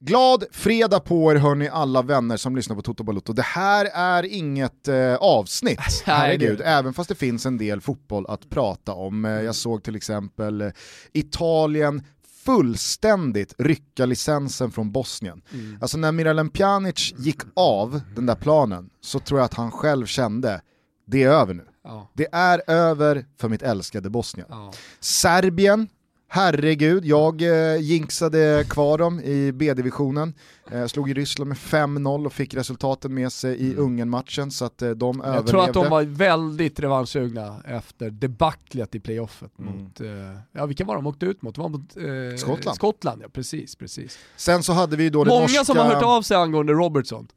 Glad fredag på er hörni alla vänner som lyssnar på Toto Balotto. Det här är inget eh, avsnitt, herregud, även fast det finns en del fotboll att prata om. Eh, jag såg till exempel eh, Italien fullständigt rycka licensen från Bosnien. Mm. Alltså när Miralem Pjanic gick av den där planen så tror jag att han själv kände, det är över nu. Ja. Det är över för mitt älskade Bosnien. Ja. Serbien Herregud, jag eh, jinxade kvar dem i B-divisionen. Eh, slog i Ryssland med 5-0 och fick resultaten med sig i mm. Ungern-matchen så att eh, de jag överlevde. Jag tror att de var väldigt revanschsugna efter debaclet i playoffet mm. mot, eh, ja vilka var de åkte ut mot? De var mot eh, Skottland. Skottland, ja precis, precis. Sen så hade vi då Många norska... som har hört av sig angående Robertson.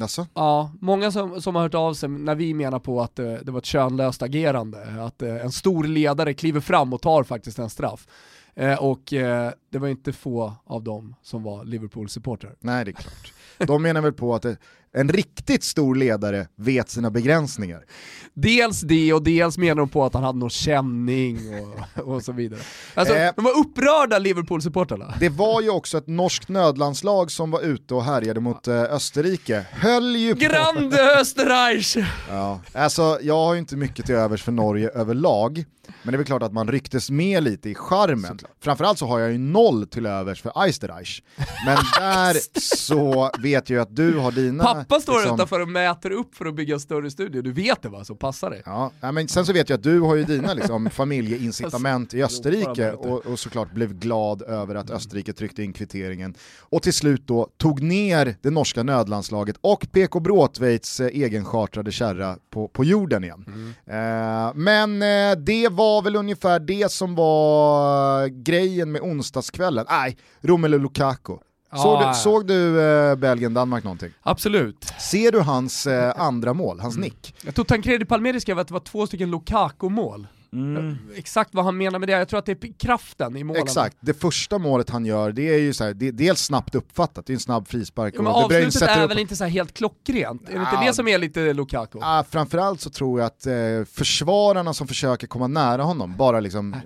Alltså? Ja, många som, som har hört av sig när vi menar på att det, det var ett könlöst agerande, att eh, en stor ledare kliver fram och tar faktiskt en straff. Eh, och eh, det var inte få av dem som var Liverpool-supportrar. Nej, det är klart. De menar väl på att det, en riktigt stor ledare vet sina begränsningar. Dels det och dels menar de på att han hade någon känning och, och så vidare. Alltså, eh, de var upprörda Liverpool-supportrarna. Det var ju också ett norskt nödlandslag som var ute och härjade mot eh, Österrike. Höll ju på... Grande Österreich! ja, alltså jag har ju inte mycket till övers för Norge överlag. Men det är väl klart att man rycktes med lite i charmen. Framförallt så har jag ju noll till övers för Eisterreich. Men där så vet jag att du har dina... Pappa står liksom... utanför och mäter upp för att bygga en större studio, du vet det va, så passa dig. Ja, men sen så vet jag att du har ju dina liksom, familjeincitament i Österrike och, och såklart blev glad över att Österrike tryckte in kvitteringen. Och till slut då tog ner det norska nödlandslaget och PK Bråtveits eh, egenchartrade kärra på, på jorden igen. Mm. Eh, men eh, det var väl ungefär det som var grejen med onsdagskvällen. Nej, Romelu Lukaku. Såg du, såg du eh, Belgien-Danmark någonting? Absolut. Ser du hans eh, andra mål, hans mm. nick? Jag tror Tancredi Palmeri skrev att det var två stycken Lukaku-mål. Mm. Exakt vad han menar med det, jag tror att det är kraften i målen. Exakt, det första målet han gör, det är ju så här, det, dels snabbt uppfattat, det är en snabb frispark. Ja, men avslutet är upp... väl inte så helt klockrent? Är det inte det som är lite Lukaku? Ja, framförallt så tror jag att eh, försvararna som försöker komma nära honom bara liksom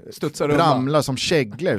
ramlar som käglor.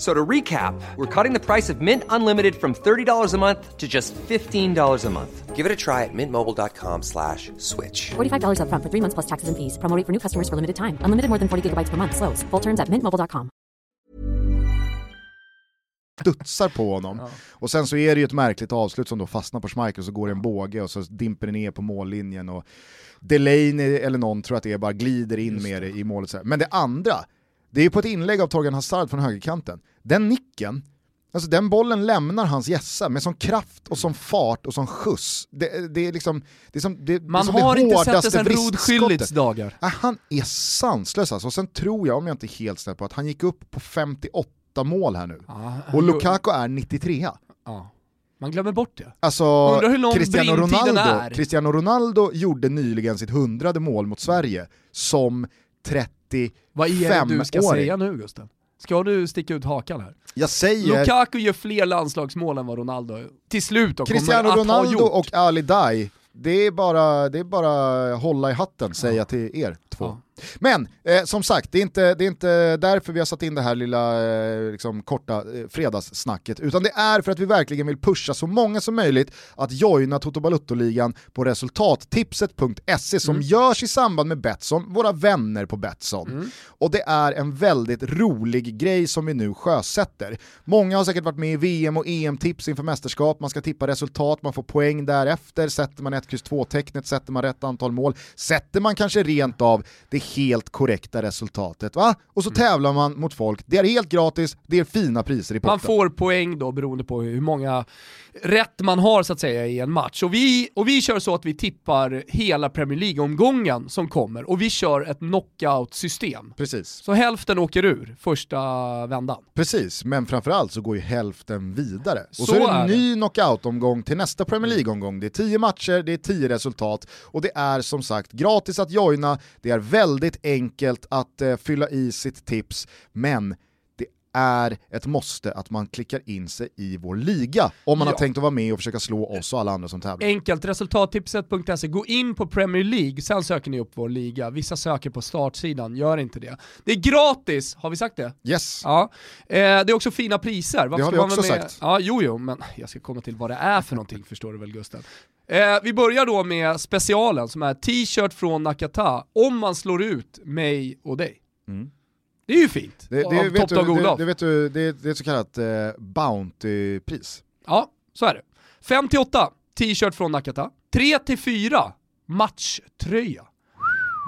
So to recap, we're cutting the price of Mint Unlimited from $30 a month to just $15 a month. Give it a try at mintmobile.com slash switch. $45 up front for three months plus taxes and fees. Promoting for new customers for limited time. Unlimited more than 40 gigabytes per month. Slows. Full terms at mintmobile.com. Studsar på honom. Ja. Och sen så är det ju ett märkligt avslut som då fastnar på Schmeichel och så går det en båge och så dimper det ner på mållinjen och Delaney eller någon tror att det är bara glider in med det i målet. Men det andra, det är ju på ett inlägg av Torgan Hazard från högerkanten. Den nicken, alltså den bollen lämnar hans gässa med sån kraft och sån fart och sån skjuts. Det, det är liksom, det är som det, Man det har det inte sett det sen Rod dagar. Han är sanslös alltså. Och sen tror jag, om jag inte är helt snäll på, att han gick upp på 58 mål här nu. Ja, och Lukaku är 93. Ja. Man glömmer bort det. Alltså, Cristiano Ronaldo, Cristiano Ronaldo gjorde nyligen sitt hundrade mål mot Sverige som 30 Vad är det du ska säga nu Gusten? Ska du sticka ut hakan här? Jag säger... Lukaku gör fler landslagsmål än vad Ronaldo till slut då Cristiano kommer Ronaldo att ha gjort. och Ali Dai, det är bara, det är bara hålla i hatten, säger jag till er två. Ja. Men eh, som sagt, det är, inte, det är inte därför vi har satt in det här lilla eh, liksom, korta eh, fredagssnacket, utan det är för att vi verkligen vill pusha så många som möjligt att joina Toto Balutto-ligan på resultattipset.se som mm. görs i samband med Betsson, våra vänner på Betsson. Mm. Och det är en väldigt rolig grej som vi nu sjösätter. Många har säkert varit med i VM och EM-tips inför mästerskap, man ska tippa resultat, man får poäng därefter, sätter man 1, X, 2-tecknet, sätter man rätt antal mål, sätter man kanske rent av det helt korrekta resultatet. Va? Och så mm. tävlar man mot folk, det är helt gratis, det är fina priser i potten. Man får poäng då beroende på hur många rätt man har så att säga i en match. Och vi, och vi kör så att vi tippar hela Premier League-omgången som kommer och vi kör ett knockout-system. Precis. Så hälften åker ur första vändan. Precis, men framförallt så går ju hälften vidare. Och så, så är det en ny knockout-omgång till nästa Premier League-omgång. Det är tio matcher, det är tio resultat och det är som sagt gratis att joina, det är väldigt enkelt att eh, fylla i sitt tips, men det är ett måste att man klickar in sig i vår liga om man Ja. har tänkt att vara med och försöka slå oss och alla andra som tävlar. Enkelt, resultattipset.se, gå in på Premier League, sen söker ni upp vår liga. Vissa söker på startsidan, gör inte det. Det är gratis, har vi sagt det? Yes. Ja. Eh, det är också fina priser. Varför Det har vi också sagt. Ja, jo, jo, men jag ska komma till vad det är för någonting, förstår du väl Gusten? Eh, vi börjar då med specialen som är t-shirt från Nakata, om man slår ut mig och dig. Mm. Det är ju fint. Det, av det, vet Top Dog du, det, det, vet du, det, det är ett så kallat eh, Bounty-pris. Ja, så är det. 5-8, t-shirt från Nakata. 3-4, matchtröja.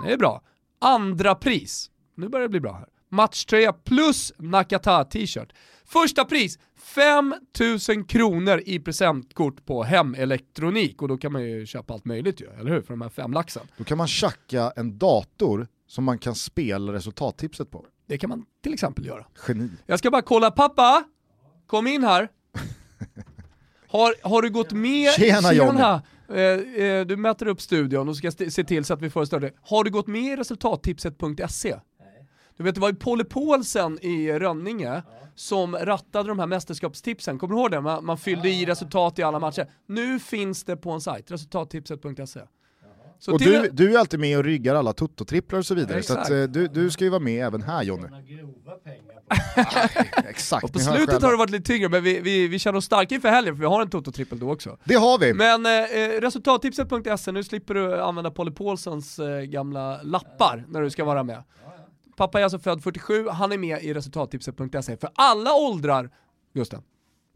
Det är bra. Andra pris, nu börjar det bli bra här. Matchtröja plus Nakata t-shirt. Första pris, 5000 kronor i presentkort på hemelektronik och då kan man ju köpa allt möjligt ju, eller hur? För de här fem laxen. Då kan man tjacka en dator som man kan spela resultattipset på. Det kan man till exempel göra. Geni. Jag ska bara kolla, pappa! Kom in här. Har, har du gått med... Tjena, Johnny. Eh, eh, du mäter upp studion och ska se till så att vi får större. Har du gått med i resultattipset.se? Du vet det var ju Polle Paulsen i Rönninge som rattade de här mästerskapstipsen, kommer du ihåg det? Man, man fyllde i resultat i alla matcher. Nu finns det på en sajt, resultattipset.se. Så Och du, du är alltid med och ryggar alla tuttotripplar och så vidare, Ja, så att, eh, du, du ska ju vara med även här Jonny. Exakt, och på slutet själva. har det varit lite tyngre, men vi, vi, vi känner oss starka inför helgen för vi har en Toto-trippel då också. Det har vi. Men eh, eh, resultattipset.se, nu slipper du använda Polly Paulsons eh, gamla lappar när du ska vara med. Pappa är alltså född 47, han är med i resultattipset.se för alla åldrar, Gusten.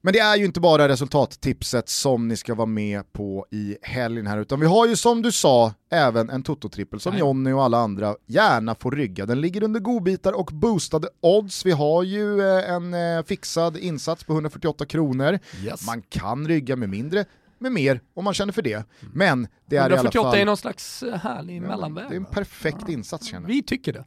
Men det är ju inte bara resultattipset som ni ska vara med på i helgen här, utan vi har ju som du sa även en Toto-trippel som. Jonny och alla andra gärna får rygga. Den ligger under godbitar och boostade odds. Vi har ju eh, en eh, fixad insats på 148 kronor. Yes. Man kan rygga med mindre, med mer om man känner för det. Men det är i alla 148 fall... är någon slags eh, härlig mellanväg. Det är en perfekt insats känner jag. Vi tycker det.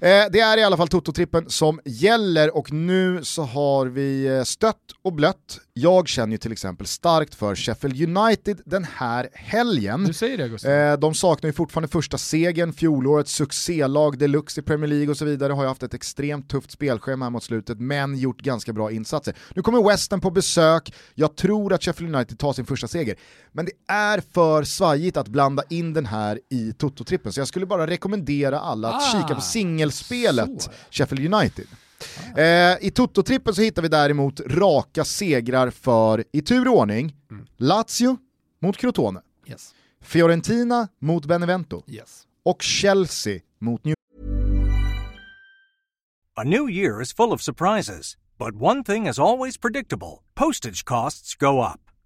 Eh, det är i alla fall Toto-trippen som gäller och nu så har vi eh, stött och blött. Jag känner ju till exempel starkt för Sheffield United den här helgen. Du säger det. Eh, de saknar ju fortfarande första segern, fjolårets succélag deluxe i Premier League och så vidare har ju haft ett extremt tufft spelschema här mot slutet men gjort ganska bra insatser. Nu kommer Western på besök, jag tror att Sheffield United tar sin första seger. Men det är för svajigt att blanda in den här i Toto-trippen så jag skulle bara rekommendera alla att Ah, kika på singelspelet så. Sheffield United. Eh, I Toto-trippen så hittar vi däremot raka segrar för, i tur och ordning, Lazio mot Crotone. Yes. Fiorentina mot Benevento Yes. och Chelsea mot New A new year is full of surprises, but one thing is always predictable postage costs go up.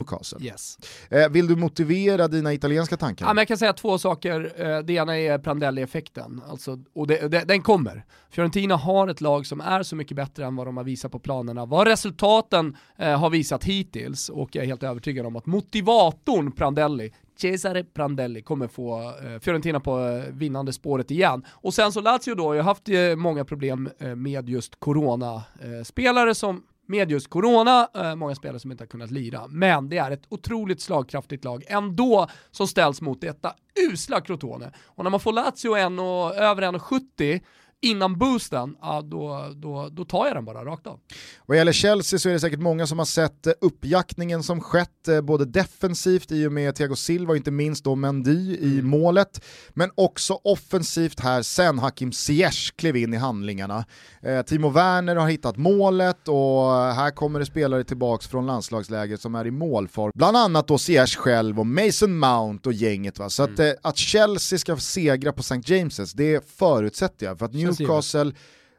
Newcastle. Yes. Eh, vill du motivera dina italienska tankar? Ja, men jag kan säga två saker. Eh, Det ena är Prandelli-effekten, alltså, och det, det, den kommer. Fiorentina har ett lag som är så mycket bättre än vad de har visat på planerna, vad resultaten eh, har visat hittills, och jag är helt övertygad om att motivatorn Prandelli, Cesare Prandelli, kommer få eh, Fiorentina på eh, vinnande spåret igen. Och sen så Lazio då, jag har haft eh, många problem eh, med just corona-spelare som med just corona, eh, många spelare som inte har kunnat lira. Men det är ett otroligt slagkraftigt lag ändå som ställs mot detta usla Crotone. Och när man får Lazio en och, över 1,70 innan boosten, ja, då, då, då tar jag den bara rakt av. Vad gäller Chelsea så är det säkert många som har sett eh, uppjaktningen som skett, eh, både defensivt i och med Thiago Silva och inte minst då Mendy i mm. målet, men också offensivt här sen Hakim Ziyech klev in i handlingarna. Eh, Timo Werner har hittat målet och här kommer det spelare tillbaks från landslagsläget som är i målform. Bland annat då Ziyech själv och Mason Mount och gänget. Va? Så mm. att, att Chelsea ska segra på St. James's, det förutsätter jag. För att Newcastle,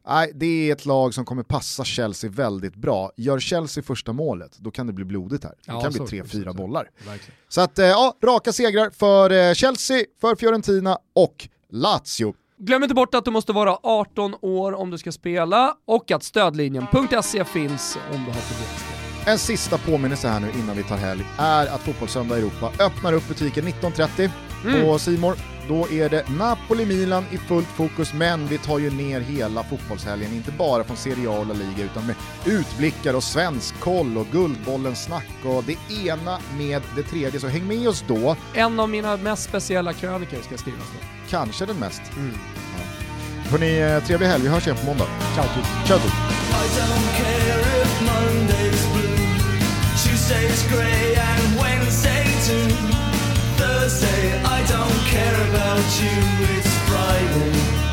nej, det är ett lag som kommer passa Chelsea väldigt bra. Gör Chelsea första målet, då kan det bli blodigt här. Det ja, kan bli tre, fyra bollar. Verkligen. Så att, eh, ja, raka segrar för eh, Chelsea, för Fiorentina och Lazio. Glöm inte bort att du måste vara 18 år om du ska spela och att stödlinjen.se finns om du har problem En sista påminnelse här nu innan vi tar helg är att Fotbollssöndag Europa öppnar upp butiken 19.30 mm. på Simor då är det Napoli-Milan i fullt fokus, men vi tar ju ner hela fotbollshelgen, inte bara från Serie A och La Liga, utan med utblickar och svensk koll och Guldbollens snack och det ena med det tredje. Så häng med oss då. En av mina mest speciella krönikor ska skrivas då. Kanske den mest. Mm. Ja. Hörni, eh, trevlig helg. Vi hörs igen på måndag. Ciao, Ciao. Tuesday's grey and Wednesday too Thursday, I don't care about you, it's Friday.